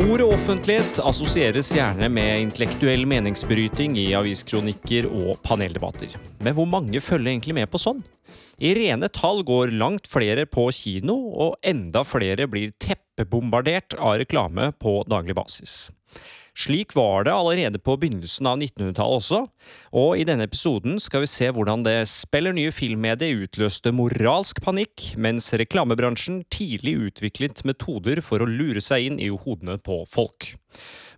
Ordet offentlighet assosieres gjerne med intellektuell meningsbryting i aviskronikker og paneldebatter. Men hvor mange følger egentlig med på sånn? I rene tall går langt flere på kino, og enda flere blir teppebombardert av reklame på daglig basis. Slik var det allerede på begynnelsen av 1900-tallet også, og i denne episoden skal vi se hvordan det spiller nye filmmediet utløste moralsk panikk, mens reklamebransjen tidlig utviklet metoder for å lure seg inn i hodene på folk.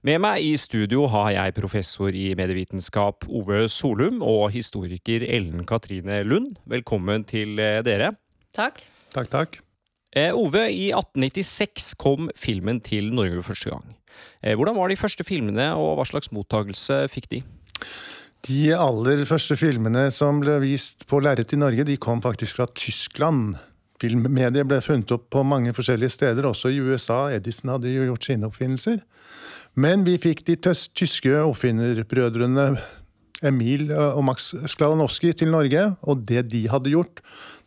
Med meg i studio har jeg professor i medievitenskap Ove Solum og historiker Ellen Katrine Lund. Velkommen til eh, dere. Takk. Takk, takk. Eh, Ove, i 1896 kom filmen til Norge første gang. Eh, hvordan var de første filmene, og hva slags mottagelse fikk de? De aller første filmene som ble vist på lerret i Norge, de kom faktisk fra Tyskland. Filmmediet ble funnet opp på mange forskjellige steder, også i USA. Edison hadde jo gjort sine oppfinnelser. Men vi fikk de tyske oppfinnerbrødrene Emil og Max Skladanowski til Norge, og det de hadde gjort,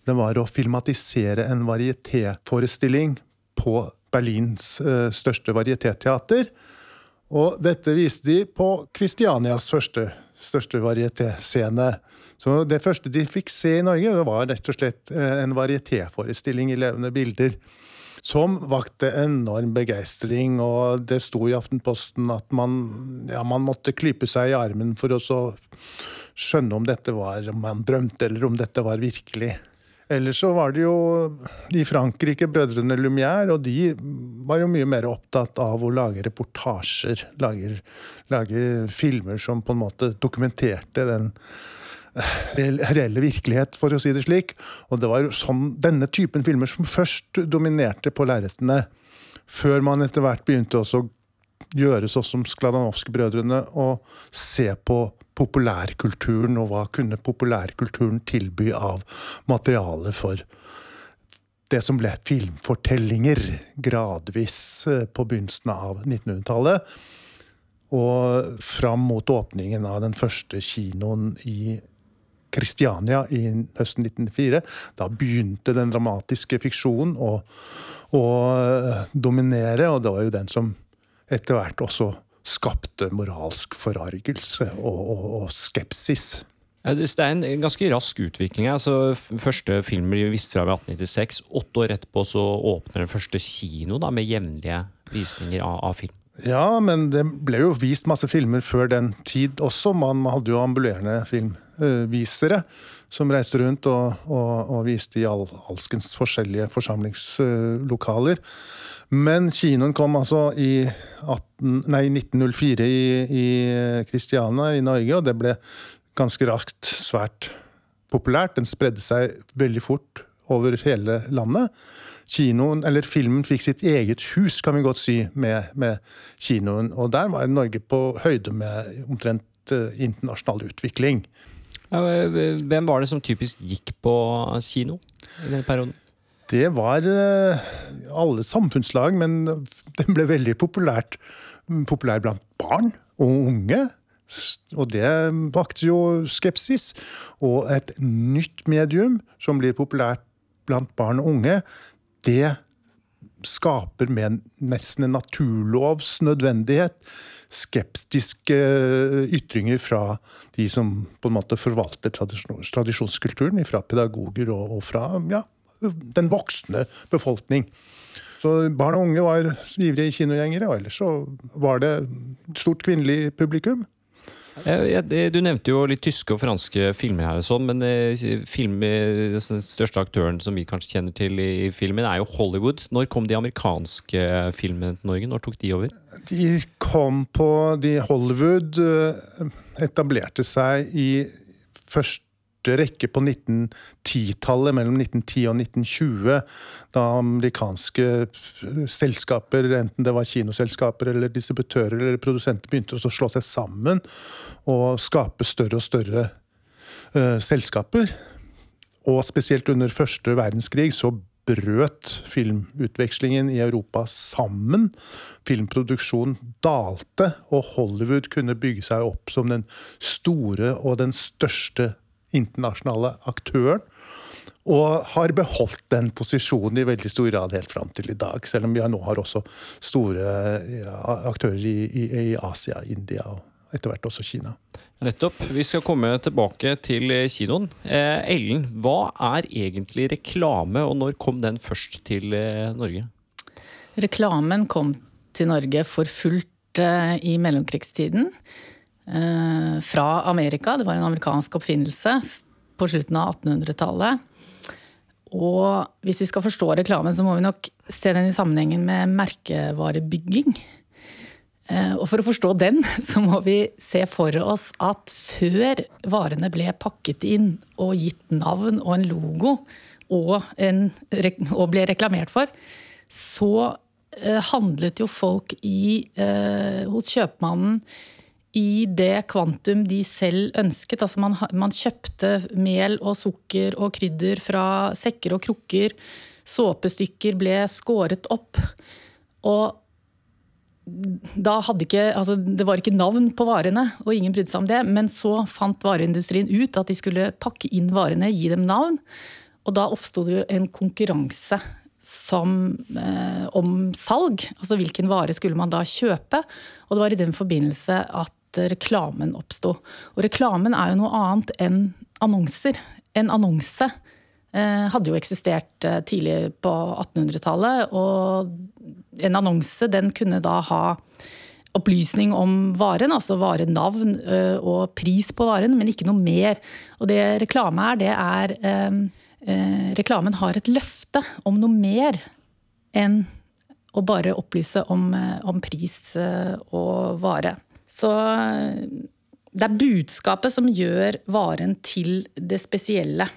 det var å filmatisere en varietéforestilling på Berlins uh, største varietéteater. Og dette viste de på Kristianias første, største varietéscene. Så det første de fikk se i Norge, det var rett og slett en varietéforestilling i levende bilder som vakte enorm begeistring. Og det sto i Aftenposten at man, ja, man måtte klype seg i armen for å skjønne om dette var om man drømte, eller om dette var virkelig. Ellers så var det jo i Frankrike brødrene Lumière, og de var jo mye mer opptatt av å lage reportasjer. Lage, lage filmer som på en måte dokumenterte den reelle virkelighet, for å si det slik. Og det var sånn, denne typen filmer som først dominerte på lerretene, før man etter hvert begynte også å gjøre sånn som Skladanovskij-brødrene og se på populærkulturen, og hva kunne populærkulturen tilby av materiale for det som ble filmfortellinger gradvis eh, på begynnelsen av 1900-tallet. Og fram mot åpningen av den første kinoen i Kristiania i høsten 1904. Da begynte den dramatiske fiksjonen å, å eh, dominere, og det var jo den som etter hvert også skapte moralsk forargelse og, og, og skepsis. Det er en ganske rask utvikling. Altså, første film ble vist fra i 1896. Åtte år etterpå så åpner den første kino da, med jevnlige visninger av, av film. Ja, men det ble jo vist masse filmer før den tid også. Man hadde jo ambulerende filmvisere som reiste rundt og, og, og viste i all, alskens forskjellige forsamlingslokaler. Men kinoen kom altså i 18, nei, 1904 i, Kristiania i Norge, og det ble ganske raskt svært populært. Den spredde seg veldig fort over hele landet kinoen, eller filmen fikk sitt eget hus, kan vi godt si, med, med kinoen. Og der var Norge på høyde med omtrent uh, internasjonal utvikling. Hvem var det som typisk gikk på kino i den perioden? Det var uh, alle samfunnslag, men den ble veldig populært, populær blant barn og unge. Og det vakte jo skepsis. Og et nytt medium som blir populært blant barn og unge, det skaper med nesten en naturlovs nødvendighet skeptiske ytringer fra de som på en måte forvalter tradisjonskulturen, fra pedagoger og, fra ja, den voksne befolkning. Så barn og unge var ivrige kinogjengere, og ellers så var det stort kvinnelig publikum. Du nevnte jo litt tyske og franske filmer her, og sånn, men eh, film, den største aktøren som vi kanskje kjenner til i filmen, er jo Hollywood. Når kom de amerikanske filmene til Norge? Når tok de over? De kom på de Hollywood eh, etablerte seg i først første rekke på 1910-tallet, mellom 1910 og 1920, da amerikanske selskaper, enten det var kinoselskaper eller distributører eller produsenter, begynte å slå seg sammen og skape større og større uh, selskaper. Og spesielt under første verdenskrig så brøt filmutvekslingen i Europa sammen. Filmproduksjonen dalte, og Hollywood kunne bygge seg opp som den store og den største internasjonale aktøren. Og har beholdt den posisjonen i veldig stor grad helt fram til i dag. Selv om vi nå har også store aktører i, i, i, Asia, India og etter hvert også Kina. Nettopp. Vi skal komme tilbake til kinoen. Eh, Ellen, hva er egentlig reklame, og når kom den først til eh, Norge? Reklamen kom til Norge for fullt eh, i mellomkrigstiden. Eh, fra Amerika. Det var en amerikansk oppfinnelse på slutten av 1800-tallet. Og hvis vi skal forstå reklamen, så må vi nok se den i sammenhengen med merkevarebygging. Eh, og for å forstå den, så må vi se for oss at før varene ble pakket inn og gitt navn og en logo og, en, og ble reklamert for, så eh, handlet jo folk i, hos kjøpmannen i det kvantum de selv ønsket. Altså man, man, kjøpte mel og sukker og krydder fra sekker og krukker. Såpestykker ble skåret opp. Og da hadde ikke, altså det var ikke navn på varene, og ingen brydde seg om det. Men så fant vareindustrien ut at de skulle pakke inn varene, gi dem navn. Og da oppsto det jo en konkurranse som, eh, om salg. Altså hvilken vare skulle man da kjøpe? Og det var i den forbindelse at reklamen oppsto. Og reklamen er jo noe annet enn annonser. En annonse eh, hadde jo eksistert eh, tidlig på 1800-tallet, og en annonse den kunne da ha opplysning om varen, altså varenavn eh, og pris på varen, men ikke noe mer. Og det reklame er, det er eh, Reklamen har et løfte om noe mer enn å bare opplyse om, om pris og vare. Så det er budskapet som gjør varen til det spesielle.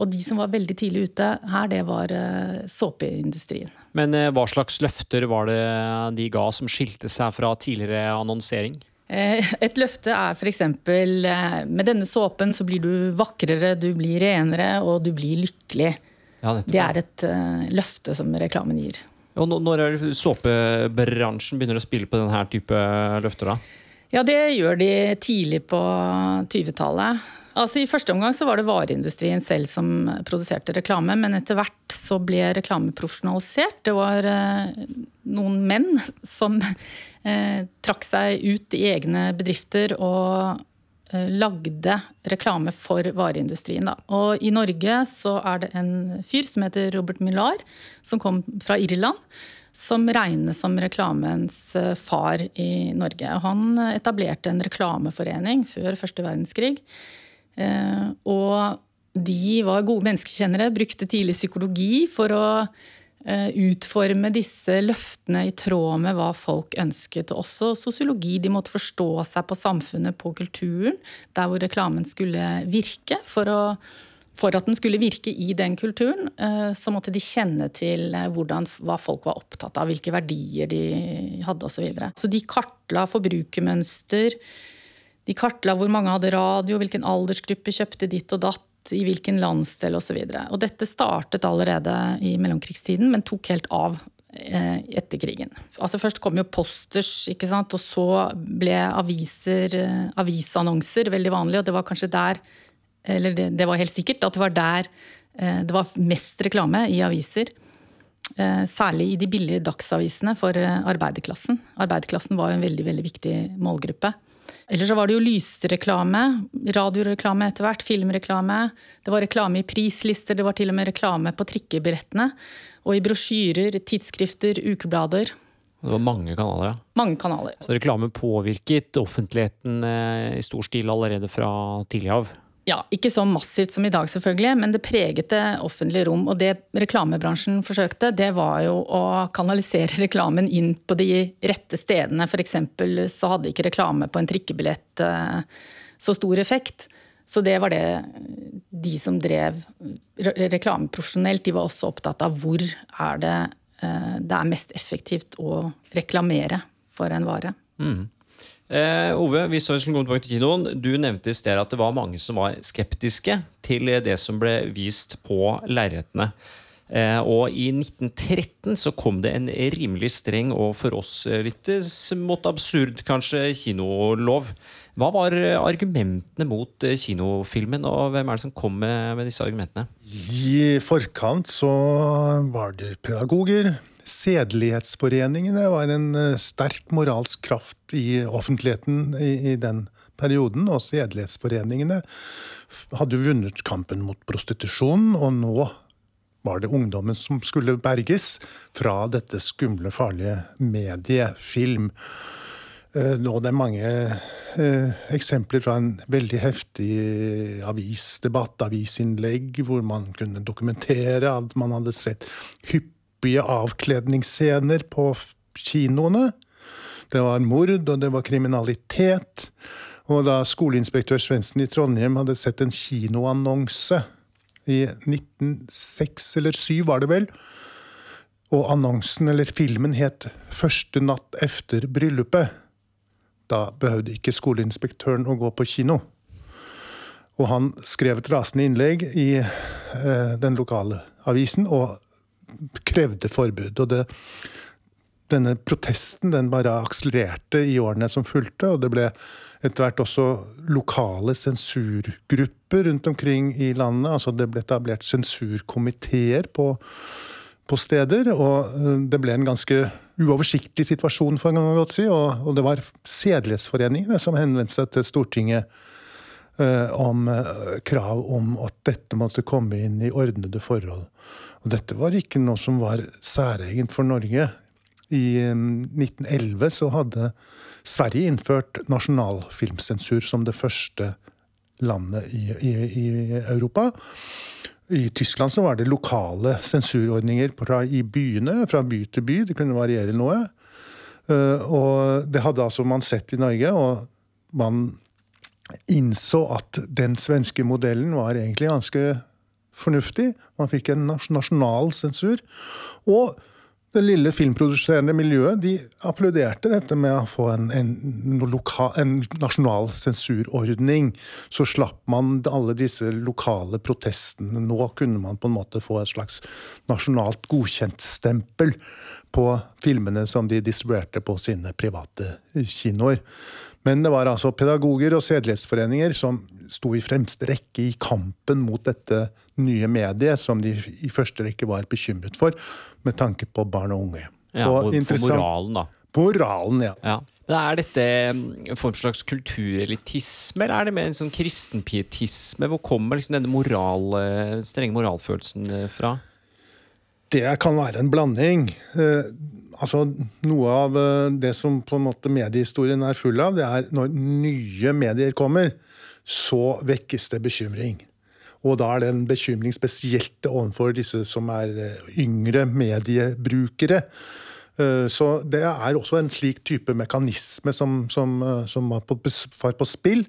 Og de som var veldig tidlig ute her, det var uh, såpeindustrien. Men uh, hva slags løfter var det de ga som skilte seg fra tidligere annonsering? Et løfte er f.eks.: Med denne såpen så blir du vakrere, du blir renere og du blir lykkelig. Ja, det er et løfte som reklamen gir. Og når er såpebransjen begynner å spille på denne type løfter, da? Ja, det gjør de tidlig på 20-tallet. Altså I første omgang så var det vareindustrien selv som produserte reklame, men etter hvert så ble reklame profesjonalisert. Det var eh, noen menn som eh, trakk seg ut i egne bedrifter og lagde reklame for vareindustrien. Da. Og i Norge så er det en fyr som heter Robert Millar, som kom fra Irland. Som regnes som reklamens eh, far i Norge. Han etablerte en reklameforening før første verdenskrig. Eh, og de var gode menneskekjennere, brukte tidlig psykologi for å Eh, utforme disse løftene i tråd med hva folk ønsket. Og også sosiologi. De måtte forstå seg på samfunnet, på kulturen, der hvor reklamen skulle virke. For, å, for at den skulle virke i den kulturen, eh, så måtte de kjenne til eh, hvordan, hva folk var opptatt av, hvilke verdier de hadde osv. Så, videre. så de kartla forbrukermønster. De kartla hvor mange hadde radio, hvilken aldersgruppe kjøpte ditt og datt i hvilken landsdel osv. Dette startet allerede i mellomkrigstiden, men tok helt av eh, etter krigen. Altså Først kom jo posters, ikke sant? og så ble aviser, eh, avisannonser veldig vanlig. Og det var kanskje der, eller det, det var helt sikkert at det var der eh, det var mest reklame i aviser. Særlig i de billige dagsavisene for arbeiderklassen. Arbeiderklassen var jo en veldig, veldig viktig målgruppe. Eller så var det jo lysreklame, radioreklame etter hvert, filmreklame. Det var reklame i prislister, det var til og med reklame på trikkebillettene. Og i brosjyrer, tidsskrifter, ukeblader. Det var mange kanaler, ja. Mange kanaler. Så reklame påvirket offentligheten eh, i stor stil allerede fra tidlig av? Ja, ikke så massivt som i dag, selvfølgelig, men det preget det offentlige rom. Og det reklamebransjen forsøkte, det var jo å kanalisere reklamen inn på de rette stedene. F.eks. så hadde ikke reklame på en trikkebillett eh, så stor effekt. Så det var det de som drev reklame profesjonelt, de var også opptatt av hvor er det eh, det er mest effektivt å reklamere for en vare. Mm. Eh, Ove, vi så skulle komme tilbake til kinoen. Du nevnte i sted at det var mange som var skeptiske til det som ble vist på lerretene. Eh, og i 1913 så kom det en rimelig streng og for oss eh, litt eh, smått absurd kanskje kinolov. Hva var argumentene mot kinofilmen, og hvem er det som kom med disse argumentene? I forkant så var det pedagoger. Sedelighetsforeningene var en sterk moralsk kraft i offentligheten i, i den perioden. Og sedelighetsforeningene hadde vunnet kampen mot prostitusjon, og nå var det ungdommen som skulle berges fra dette skumle, farlige mediefilm. Eh, nå det er mange eh, eksempler fra en veldig heftig avisdebatt, avisinnlegg, hvor man kunne dokumentere at man hadde sett hyppige avkledningsscener på kinoene. Det var mord, og det var kriminalitet. Og da skoleinspektør Svendsen i Trondheim hadde sett en kinoannonse i 1906 eller 1907, var det vel. Og annonsen, eller filmen, het 'Første natt efter bryllupet'. Da behøvde ikke skoleinspektøren å gå på kino. Og han skrev et rasende innlegg i eh, den lokale avisen og krevde forbud. Og det, denne protesten den bare akselererte i årene som fulgte, og det ble etter hvert også lokale sensurgrupper rundt omkring i landet. altså Det ble etablert sensurkomiteer på, på steder, og eh, det ble en ganske uoversiktlig situasjon, for en gang å godt si, og, og det var sedelighetsforeningene som henvendte seg til Stortinget eh, om eh, krav om at dette måtte komme inn i ordnede forhold. Og dette var ikke noe som var særegent for Norge. I 1911 um, så hadde Sverige innført nasjonalfilmsensur som det første landet i, i, i Europa. I Tyskland så var det lokale sensurordninger fra, i byene, fra by til by. Det kunne variere noe. Uh, og det hadde altså man sett i Norge, og man innså at den svenske modellen var egentlig ganske fornuftig. Man fikk en nasjonal sensur. Og det lille filmproduserende miljøet de applauderte dette med å få en, en, lokal, en, nasjonal sensurordning. Så slapp man alle disse lokale protestene. Nå kunne man på en måte få et slags nasjonalt godkjentstempel på filmene som de distribuerte på sine private kinoer. Men det var altså pedagoger og sedelighetsforeninger som sto i fremste rekke i kampen mot dette nye mediet, som de i første rekke var bekymret for, med tanke på barn og unge. Ja, og for moralen, da. Moralen, ja. ja. Er dette en form for slags kulturelitisme, eller er det mer en sånn kristenpietisme? Hvor kommer liksom denne moral, strenge moralfølelsen fra? Det kan være en blanding. Eh, altså, Noe av eh, det som på en måte mediehistorien er full av, det er når nye medier kommer, så vekkes det bekymring. Og da er det en bekymring spesielt overfor disse som er eh, yngre mediebrukere. Så det er også en slik type mekanisme som, som, som var, på, var, på, spill.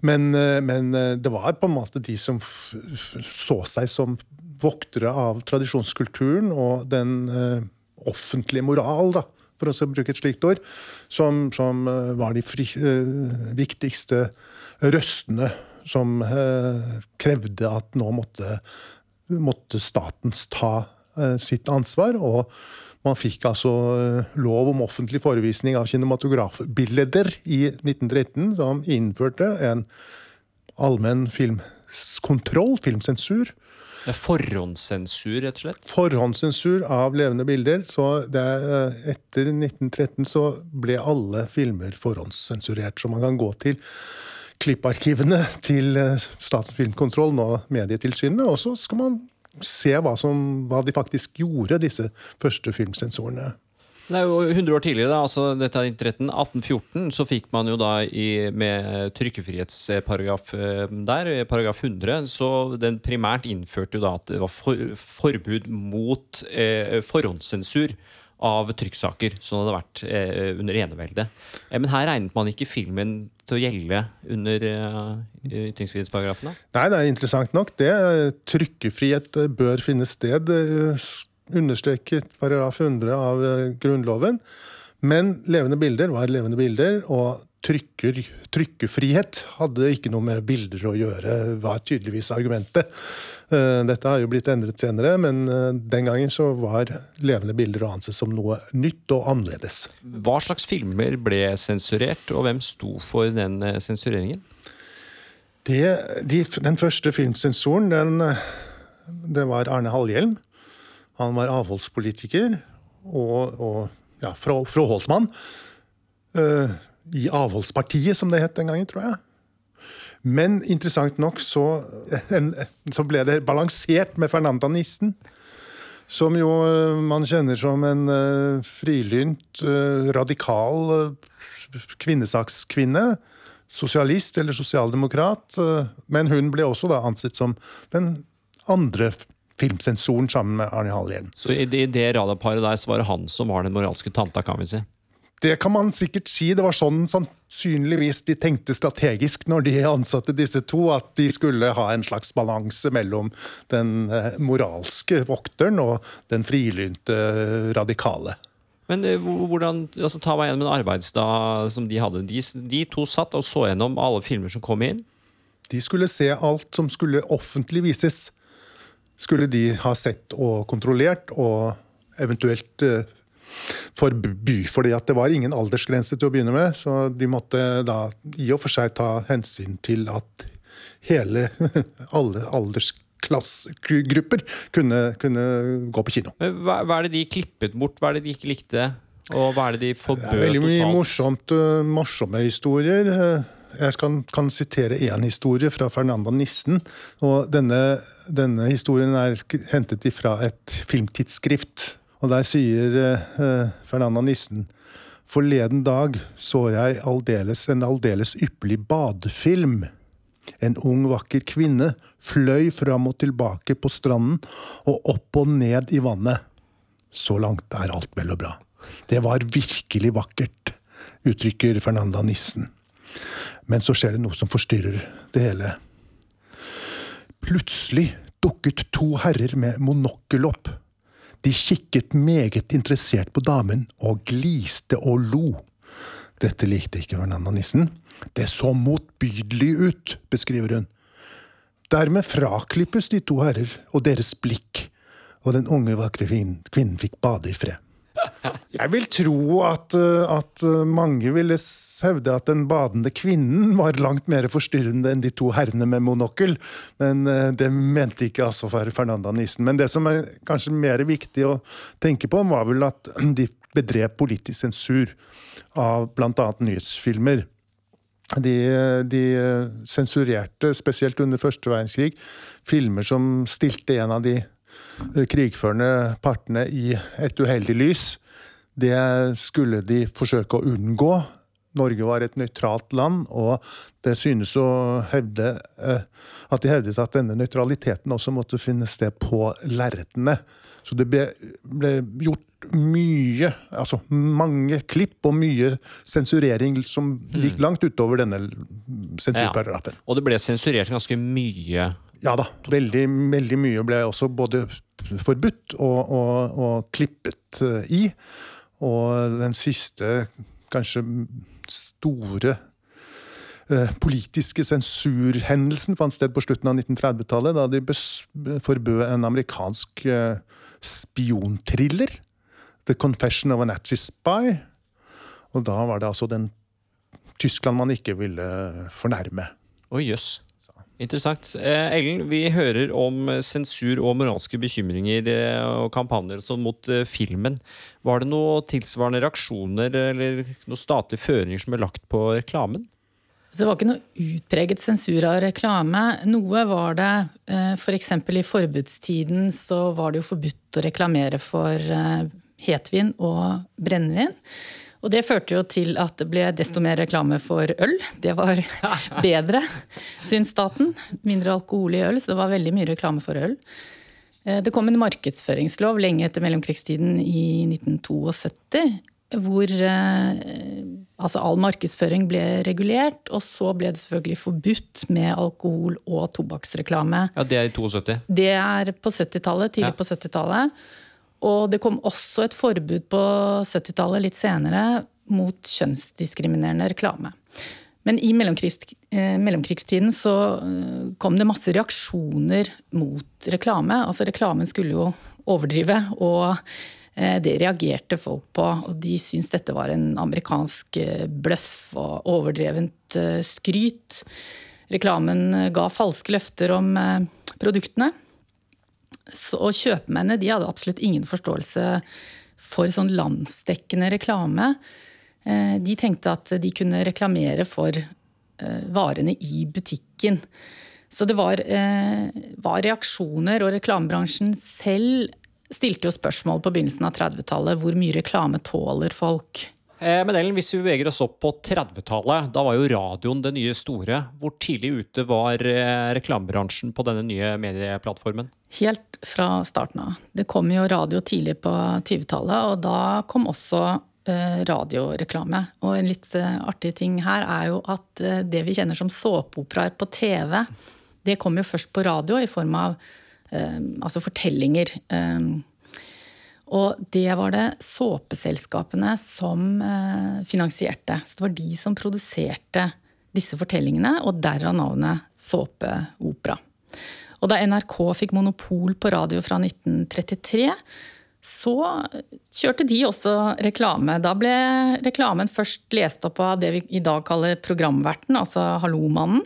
Men, men, det var på en måte de som så seg som voktere av tradisjonskulturen og den eh, offentlige moral, da, for å bruke et slikt ord, som, som eh, var de fri, eh, viktigste røstene som eh, krevde at nå måtte, måtte statens ta sitt ansvar. og man fikk altså lov om offentlig forevisning av kinematografbilder i 1913, som innførte en allmenn filmkontroll, filmsensur, forhåndssensur, rett og slett? Forhåndssensur av levende bilder. Så er, eh, etter 1913 så ble alle filmer forhåndssensurert. Så man kan gå til klipparkivene til eh, Statens filmkontroll, nå Medietilsynet, og så skal man se hva, som, hva de faktisk gjorde, disse første filmsensorene. Det er jo 100 år tidligere, da, altså dette er 1814 så fikk man jo da i, med trykkefrihetsparagraf eh, der, paragraf 100, så den primært innførte jo da at det var for, forbud mot eh, forhåndssensur av trykksaker, det hadde vært eh, under eneveldet. Eh, men her regnet man ikke filmen til å gjelde under eh, ytringsfrihetsparagrafene? Nei, det er interessant nok. Det Trykkefrihet bør finne sted. Eh, understreket paragraf 100 av eh, Grunnloven. Men levende bilder var levende bilder, og trykker, trykkefrihet hadde ikke noe med bilder å gjøre, var tydeligvis argumentet. Eh, dette har jo blitt endret senere, men eh, den gangen så var levende bilder å anse som noe nytt og annerledes. Hva slags filmer ble sensurert, og hvem sto for den sensureringen? Det, de, den første filmsensoren, den, det var Arne Hallhjelm. Han var avholdspolitiker og, og ja, fråholdsmann. Uh, I avholdspartiet, som det het den gangen, tror jeg. Men interessant nok så, en, så ble det balansert med Fernanda Nissen. Som jo uh, man kjenner som en uh, frilynt, radikal kvinnesakskvinne sosialist eller sosialdemokrat. Men hun ble også da ansett som den andre filmsensoren sammen med Arne Hallien. Så i det, det radarparet der så var det han som var den moralske tanta, kan vi si? Det kan man sikkert si. Det var sånn sannsynligvis de tenkte strategisk når de ansatte disse to, at de skulle ha en slags balanse mellom den eh, moralske vokteren og den frilynte radikale. Men eh, hvordan, altså, Ta meg gjennom en arbeidsdag som de hadde. De, de to satt og så gjennom alle filmer som kom inn? De skulle se alt som skulle offentlig vises skulle de ha sett og kontrollert og eventuelt uh, forby. fordi at det var ingen aldersgrense til å begynne med, så de måtte da i og for seg ta hensyn til at hele, alle aldersklassegrupper kunne, kunne gå på kino. Hva, hva, er det de klippet bort, hva er det de ikke likte? Og hva er det de forbød totalt? Veldig mye morsomt, uh, morsomme historier. Jeg kan, kan sitere én historie fra Fernanda Nissen. og Denne, denne historien er hentet fra et filmtidsskrift. Og Der sier eh, Fernanda Nissen Forleden dag så jeg aldeles, en aldeles ypperlig badefilm. En ung, vakker kvinne fløy fram og tilbake på stranden og opp og ned i vannet. Så langt er alt vel og bra. Det var virkelig vakkert, uttrykker Fernanda Nissen. Men så skjer det noe som forstyrrer det hele. Plutselig dukket to herrer med monokkel opp. De kikket meget interessert på damen og gliste og lo. Dette likte ikke Fernanda Nissen. Det så motbydelig ut, beskriver hun. Dermed fraklippes de to herrer og deres blikk, og den unge, vakre kvinnen fikk bade i fred. Jeg vil tro at, eh, at, eh, mange ville hevde at den badende kvinnen var langt mer forstyrrende enn de to herrene med monokkel. Men eh, det mente ikke altså Fernanda Nissen. Men det som er kanskje mer viktig å tenke på, var vel at de bedrev politisk sensur av bl.a. nyhetsfilmer. De, de, sensurerte, spesielt under første verdenskrig, filmer som stilte en av de krigførende partene i et uheldig lys. Det skulle de forsøke å unngå. Norge var et nøytralt land, og det synes å hevde eh, at de hevdet at denne nøytraliteten også måtte finne sted på lerretene. Så det ble, ble, gjort mye, altså mange klipp og mye sensurering som gikk mm. langt utover denne sensurparagrafen. Ja. Og det ble sensurert ganske mye ja da. Veldig, veldig mye ble også både forbudt og, og, og, klippet eh, i. Og den siste, kanskje store eh, politiske sensurhendelsen fant sted på slutten av 1930-tallet, da de forbød en amerikansk eh, spionthriller. The Confession of a Nazi Spy. Og da var det altså den Tyskland man ikke ville fornærme. Å, oh, jøss. Yes. Interessant. Eh, Ellen, vi hører om sensur og moralske bekymringer eh, og kampanjer sånn mot eh, filmen. Var det noen tilsvarende reaksjoner eller noen statlige føringer som ble lagt på reklamen? Det var ikke noe utpreget sensur av reklame. Noe var det f.eks. For i forbudstiden så var det jo forbudt å reklamere for hetvin og brennevin. Og det førte jo til at det ble desto mer reklame for øl. Det var bedre, syns staten. Mindre alkohol i øl, så det var veldig mye reklame for øl. Eh, det kom en markedsføringslov lenge etter mellomkrigstiden i 1972. Hvor eh, altså all markedsføring ble regulert, og så ble det selvfølgelig forbudt med alkohol- og tobakksreklame. Ja, Det er i 72? Det er på 70-tallet. Tidlig ja. på 70-tallet. Og det kom også et forbud på 70-tallet, litt senere, mot kjønnsdiskriminerende reklame. Men i eh, mellomkrigstiden så eh, kom det masse reaksjoner mot reklame. Altså reklamen skulle jo overdrive, og eh, det reagerte folk på. Og de syntes dette var en amerikansk bløff og overdrevent skryt. Reklamen ga falske løfter om produktene. Så, og kjøpmennene de hadde absolutt ingen forståelse for sånn landsdekkende reklame. Eh, De tenkte at de kunne reklamere for eh, varene i butikken. Så det var, eh, var reaksjoner, og reklamebransjen selv stilte jo spørsmål på begynnelsen av 30-tallet. Hvor mye reklame tåler folk? Eh, Men Ellen, hvis vi beveger oss opp på 30-tallet, da var jo radioen det nye store. Hvor tidlig ute var eh, reklamebransjen på denne nye medieplattformen? Helt fra starten av. Det kom jo radio tidlig på 20-tallet, og da kom også eh, radioreklame. Og en litt artig ting her er jo at det vi kjenner som såpeoperaer på TV, det kom jo først på radio i form av altså fortellinger. Og det var det såpeselskapene som eh, finansierte. Så det var de som produserte disse fortellingene, og derav navnet såpeopera. Og da NRK fikk monopol på radio fra 1933, så kjørte de også reklame. Da ble reklamen først lest opp av det vi i dag kaller programverten, altså Hallomannen.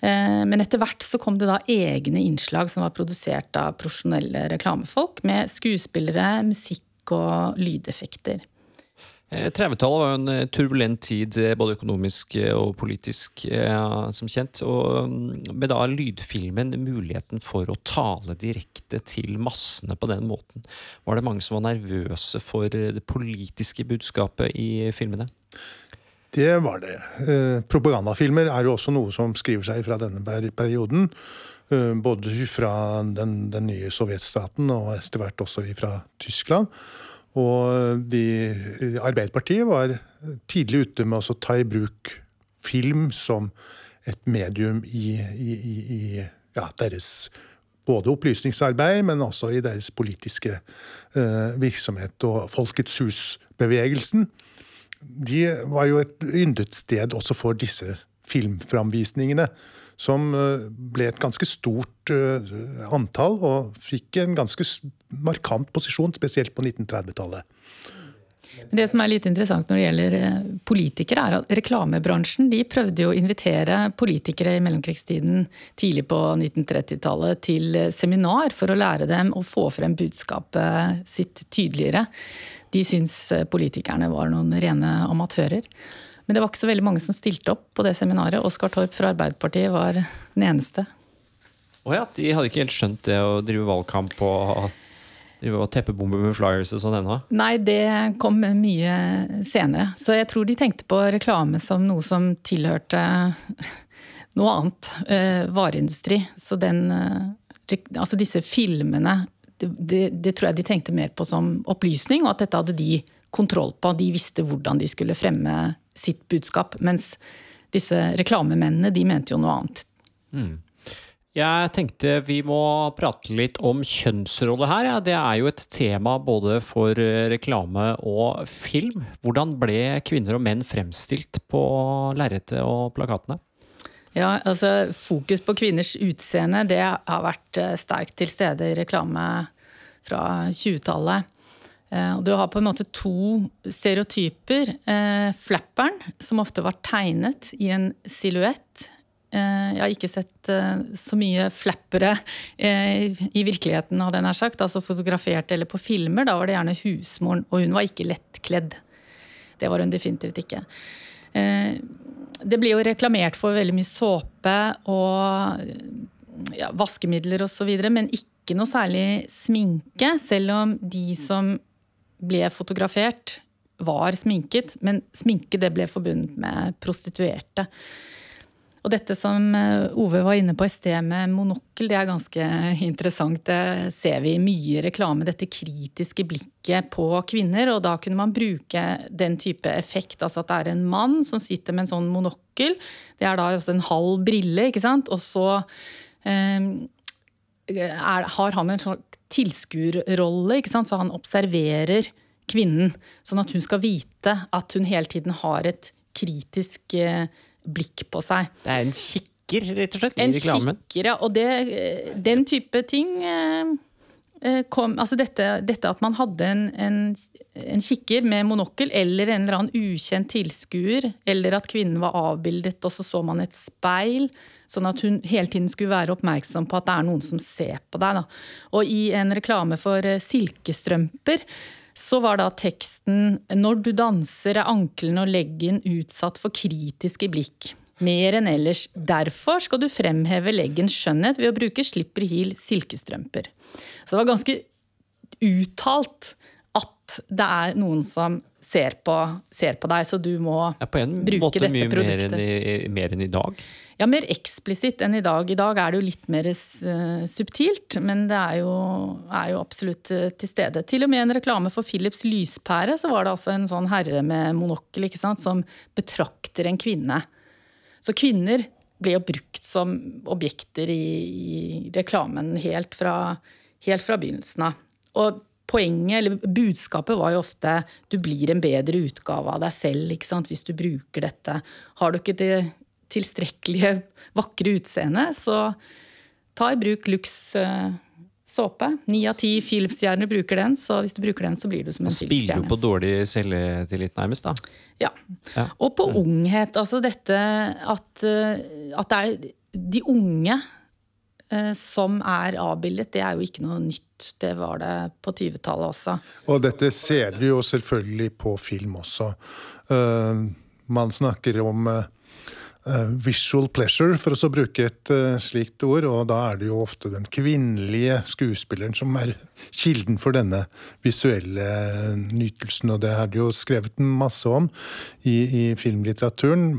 Eh, Men etter hvert så kom det da egne innslag som var produsert av profesjonelle reklamefolk, med skuespillere, musikk og lydeffekter. Eh, 30-tallet var jo en eh, turbulent tid, eh, både økonomisk eh, og politisk, eh, som kjent. Og mm, med da lydfilmen muligheten for å tale direkte til massene på den måten. Var det mange som var nervøse for eh, det politiske budskapet i filmene? Det var det. Eh, propagandafilmer er jo også noe som skriver seg fra denne perioden. Eh, både fra den, den nye sovjetstaten og etter hvert også fra Tyskland. Og de, Arbeiderpartiet var tidlig ute med å ta i bruk film som et medium i, i, i, i ja, deres både opplysningsarbeid, men også i deres politiske eh, virksomhet. Og Folkets hus-bevegelsen de var jo et yndet sted også for disse filmframvisningene. Som eh, ble et ganske stort eh, antall, og fikk en ganske markant posisjon, spesielt på 1930-tallet. Det som er litt interessant når det gjelder eh, politikere, er at reklamebransjen de prøvde jo å invitere politikere i mellomkrigstiden tidlig på 1930-tallet til eh, seminar for å lære dem å få frem budskapet sitt tydeligere. De syns eh, politikerne var noen rene amatører. Men det var ikke så veldig mange som stilte opp på det seminaret. Oskar Torp fra Arbeiderpartiet var den eneste. Å ja, de hadde ikke helt skjønt det å drive valgkamp og drive og teppebombe med flyers og sånn ennå? Nei, det kom mye senere. Så jeg tror de tenkte på reklame som noe som tilhørte noe annet. Uh, vareindustri. Så den uh, Altså disse filmene det, det, det tror jeg de tenkte mer på som opplysning, og at dette hadde de kontroll på. De visste hvordan de skulle fremme sitt budskap. Mens disse reklamemennene, de mente jo noe annet. Jeg tenkte vi må prate litt om kjønnsrolle her. Ja. Det er jo et tema både for eh, reklame og film. Hvordan ble kvinner og menn fremstilt på lerretet og plakatene? Ja, altså Fokus på kvinners utseende det har vært eh, sterkt til stede i reklame fra 20-tallet. Eh, Du har på en måte to stereotyper. Flapperen, som ofte var tegnet i en silhuett. Eh, jeg har ikke sett eh, så mye flappere eh, i virkeligheten, hadde jeg nær sagt. Altså fotografert eller på filmer. Da var det gjerne husmoren, og hun var ikke lettkledd. Det var hun definitivt ikke. Det blir jo reklamert for veldig mye såpe og ja, vaskemidler osv., men ikke noe særlig sminke. Selv om de som ble fotografert, var sminket. Men sminke det ble forbundet med prostituerte. Og dette som eh, Ove var inne på i sted med monokkel, det er ganske interessant. Det ser vi i mye reklame, dette kritiske blikket på kvinner. Og da kunne man bruke den type effekt, altså at det er en mann som sitter med en sånn monokkel. Det er da altså en halv brille, ikke sant. Og så eh, er, har han en sånn tilskuerrolle, ikke sant? så han observerer kvinnen. Sånn at hun skal vite at hun hele tiden har et kritisk eh, blikk på seg. Det er en kikker, rett og slett, i En reklamen. kikker, ja. Og det, den type ting eh, eh, kom Altså dette, dette at man hadde en, en, en kikker med monokkel eller en eller annen ukjent tilskuer, eller at kvinnen var avbildet og så så man et speil, sånn at hun hele tiden skulle være oppmerksom på at det er noen som ser på deg. Da. Og i en reklame for eh, silkestrømper så var da teksten 'Når du danser er ankelen og leggen utsatt for kritiske blikk'. Mer enn ellers. Derfor skal du fremheve leggens skjønnhet ved å bruke slipper heel silkestrømper. Så det var ganske uttalt at det er noen som ser på, ser på deg, så du må Ja, på en bruke måte dette mye mer produktet. enn, i, mer enn i dag. Ja, mer eksplisitt enn i dag. I dag er det jo litt mer eh, subtilt, men det er jo, er jo absolutt eh, til stede. Til og med en reklame for Philips lyspære, så var det altså en sånn herre med monokkel ikke sant, som betrakter en kvinne. Så kvinner ble jo brukt som objekter i, i reklamen helt fra, helt fra begynnelsen av. Og poenget, eller budskapet var jo ofte du blir en bedre utgave av deg selv ikke sant, hvis du bruker dette. Har du ikke det tilstrekkelige vakre utseendet, så ta i bruk Lux eh, såpe. Ni av ti Philips-stjerner bruker den, så hvis du bruker den, så blir du som en filmstjerne. Spiller jo på dårlig selvtillit, nærmest. da. Ja. Ja. Og på unghet. Altså dette at, eh, at det er de unge som er avbildet, det er jo ikke noe nytt. Det var det på 20-tallet også. Og dette ser du jo selvfølgelig på film også. Eh, man snakker om eh, eh, visual pleasure, for å bruke et eh, slikt ord. Og da er det jo ofte den kvinnelige skuespilleren som er kilden for denne visuelle eh, nytelsen. Og det er det jo skrevet masse om i, i filmlitteraturen.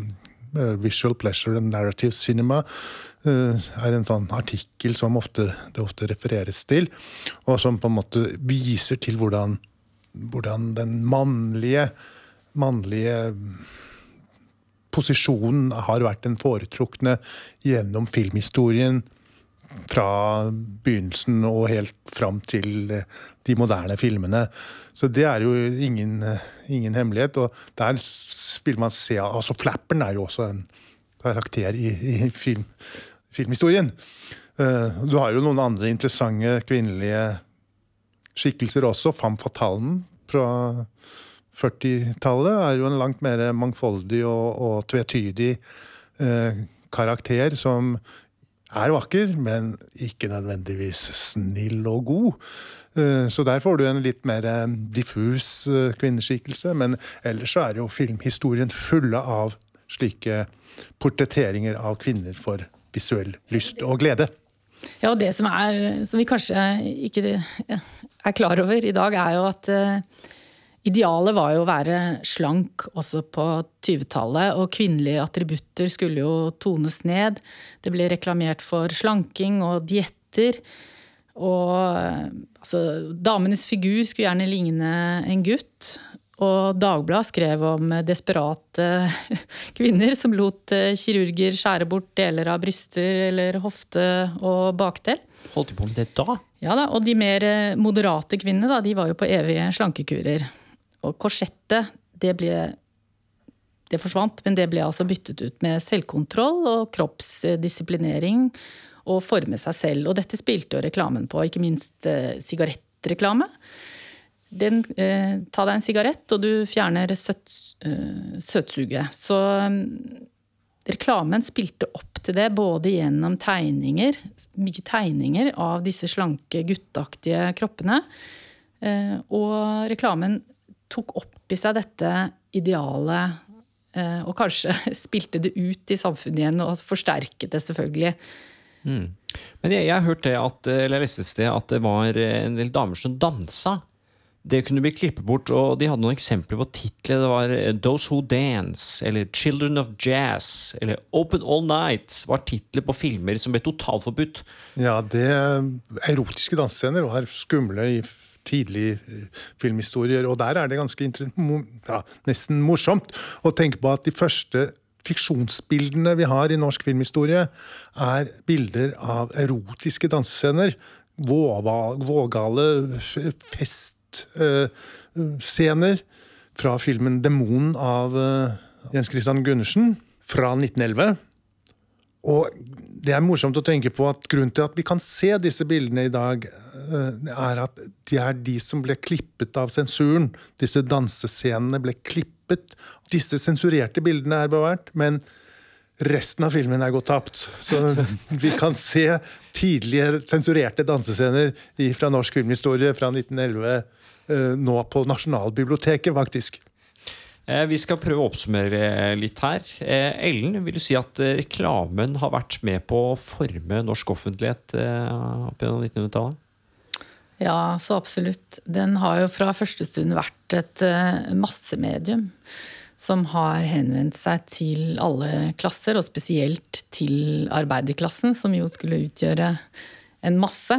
Eh, Visual pleasure and narrative cinema eh, er en sånn artikkel som ofte, det ofte refereres til, og som på en måte viser til hvordan, hvordan den mannlige, mannlige posisjonen har vært den foretrukne gjennom filmhistorien fra begynnelsen og helt fram til eh, de moderne filmene. Så det er jo ingen, eh, ingen hemmelighet. Og der vil man se Altså Flapperen er jo også en karakter i, i film, filmhistorien. Eh, Du har jo noen andre interessante kvinnelige skikkelser også. Fam fatalen fra 40-tallet er jo en langt mer mangfoldig og, og tvetydig karakter som er vakker, men ikke nødvendigvis snill og god. Eh, Så der får du en litt mer eh, diffus eh, kvinneskikkelse. Men ellers så er jo filmhistorien fulle av slike portretteringer av kvinner for visuell lyst og glede. Ja, og det som, er, som vi kanskje ikke er klar over i dag, er jo at idealet var jo å være slank også på 20-tallet. Og kvinnelige attributter skulle jo tones ned. Det ble reklamert for slanking og dietter. Og altså, damenes figur skulle gjerne ligne en gutt. Og Dagbladet skrev om desperate kvinner som lot eh, kirurger skjære bort deler av bryster eller hofte og bakdel. Holdt de på med det da? Ja da, Og de mer eh, moderate kvinnene da, de var jo på evige slankekurer. Og korsettet, det ble det forsvant, men det ble altså byttet ut med selvkontroll og kroppsdisiplinering og forme seg selv. Og dette spilte jo reklamen på, ikke minst eh, sigarettreklame. Den, eh, ta deg en sigarett, og du fjerner søt, eh, søtsuget. Så mm, reklamen spilte opp til det, både gjennom tegninger, mye tegninger av disse slanke, gutteaktige kroppene. Eh, og reklamen tok opp i seg dette idealet, eh, og kanskje spilte det ut i samfunnet igjen, og forsterket det selvfølgelig. Men jeg, jeg har hørt det at, eller jeg leste et sted at det var en del damer som dansa. Det kunne bli klippet bort, og de hadde noen eksempler på titler. Det var eh, Those Who Dance, eller Children of Jazz, eller Open All Night var titler på filmer som ble totalforbudt. Ja, det erotiske dansescener var skumle i tidlig eh, filmhistorier, og der er det ganske ja, nesten morsomt å tenke på at de første fiksjonsbildene vi har i norsk filmhistorie, er bilder av erotiske dansescener. Vågale festscener fra filmen 'Demonen' av, eh, Jens Christian Gundersen, fra 1911. Og det er morsomt å tenke på at grunnen til at vi kan se disse bildene i dag, eh, er at de er de som ble klippet av sensuren. Disse dansescenene ble klippet. Disse sensurerte bildene er bevart, men resten av filmen er gått tapt. Så vi kan se tidlige sensurerte dansescener fra norsk filmhistorie fra 1911 eh, nå på Nasjonalbiblioteket, faktisk. Eh, vi skal prøve å oppsummere litt her. Eh, Ellen, vil du si at eh, reklamen har vært med på å forme norsk offentlighet opp gjennom 1900-tallet? Ja, så absolutt. Den har jo fra første stund vært et massemedium som har henvendt seg til alle klasser, og spesielt til arbeiderklassen, som jo skulle utgjøre en masse.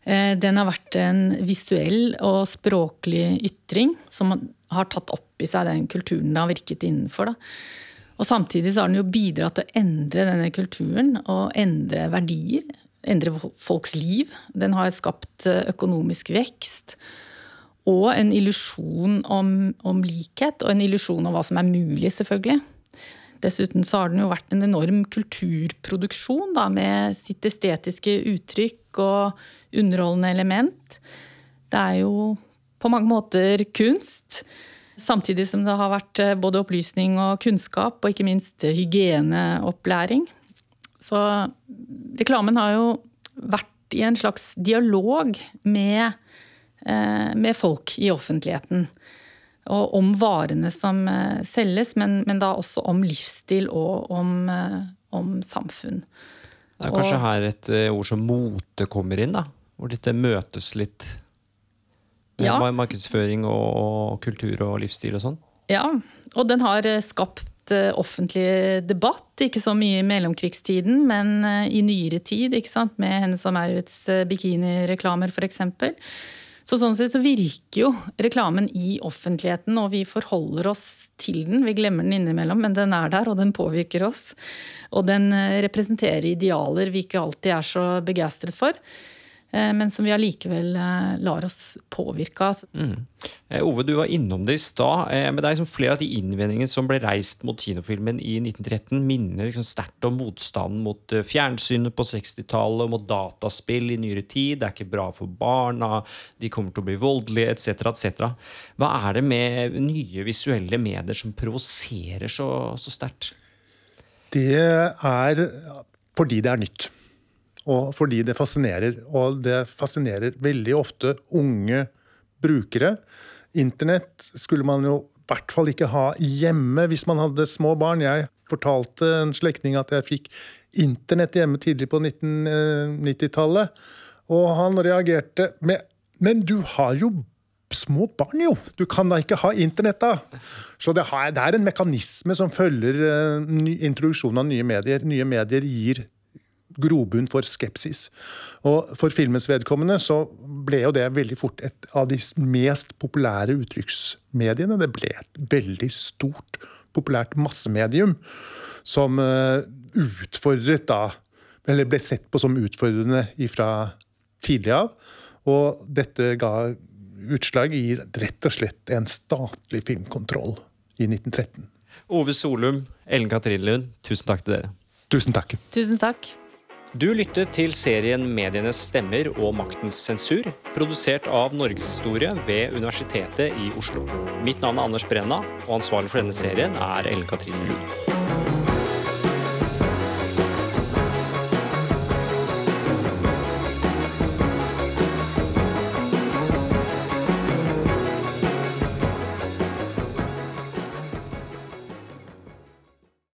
Den har vært en visuell og språklig ytring som har tatt opp i seg den kulturen det har virket innenfor. Da. Og samtidig så har den jo bidratt til å endre denne kulturen og endre verdier. Endre folks liv. Den har skapt eh, økonomisk vekst. Og en illusjon om, om, likhet, og en illusjon om hva som er mulig, selvfølgelig. Dessuten så har den jo vært en enorm kulturproduksjon da, med sitt estetiske uttrykk og underholdende element. Det er jo på mange måter kunst. Samtidig som det har vært eh, både opplysning og kunnskap, og ikke minst hygieneopplæring. Så reklamen har jo vært i en slags dialog med, eh, med folk i offentligheten. Og om varene som eh, selges, men, men da også om livsstil og om, om samfunn. Det er kanskje og, her et ord som mote kommer inn, da? Hvor dette møtes litt? Ja. Markedsføring og kultur og livsstil og sånn? Ja, og den har eh, skapt eh, offentlig debatt. Ikke så mye i mellomkrigstiden, men eh, i nyere tid. ikke sant? Med Hennes og Maurits bikinireklamer f.eks. Så sånn sett så virker jo reklamen i offentligheten, og vi forholder oss til den. Vi glemmer den innimellom, men den er der, og den påvirker oss. Og den representerer idealer vi ikke alltid er så begeistret for. Eh, men som vi allikevel eh, lar oss påvirke av. Mm. Eh, Ove, du var innom det i stad. Men det er liksom flere av de innvendingene som ble reist mot kinofilmen i 1913, minner liksom sterkt om motstanden mot fjernsynet på 60-tallet, mot dataspill i nyere tid. Det er ikke bra for barna, de kommer til å bli voldelige, etc., etc. Hva er det med nye visuelle medier som provoserer så, så sterkt? Det er fordi det er nytt. Og fordi det fascinerer. Og det fascinerer veldig ofte unge brukere. Internett skulle man jo i hvert fall ikke ha hjemme hvis man hadde små barn. Jeg fortalte en slektning at jeg fikk internett hjemme tidlig på 1990-tallet. Og han reagerte med Men du har jo små barn, jo! Du kan da ikke ha internett, da! Så det, er en mekanisme som følger uh, introduksjonen av nye medier. Nye medier gir grobunn for skepsis. Og For filmens vedkommende så ble jo det veldig fort et av de mest populære uttrykksmediene. Det ble et veldig stort, populært massemedium som uh, utfordret da Eller ble sett på som utfordrende fra tidlig av. Og dette ga utslag i rett og slett en statlig filmkontroll i 1913. Ove Solum, Ellen Katrin Lund, tusen takk til dere. Tusen takk. Tusen takk. Du lyttet til serien Medienes stemmer og maktens sensur, produsert av Norgeshistorie ved Universitetet i Oslo. Mitt navn er Anders Brenna, og ansvarlig for denne serien er Ellen Katrine Lund.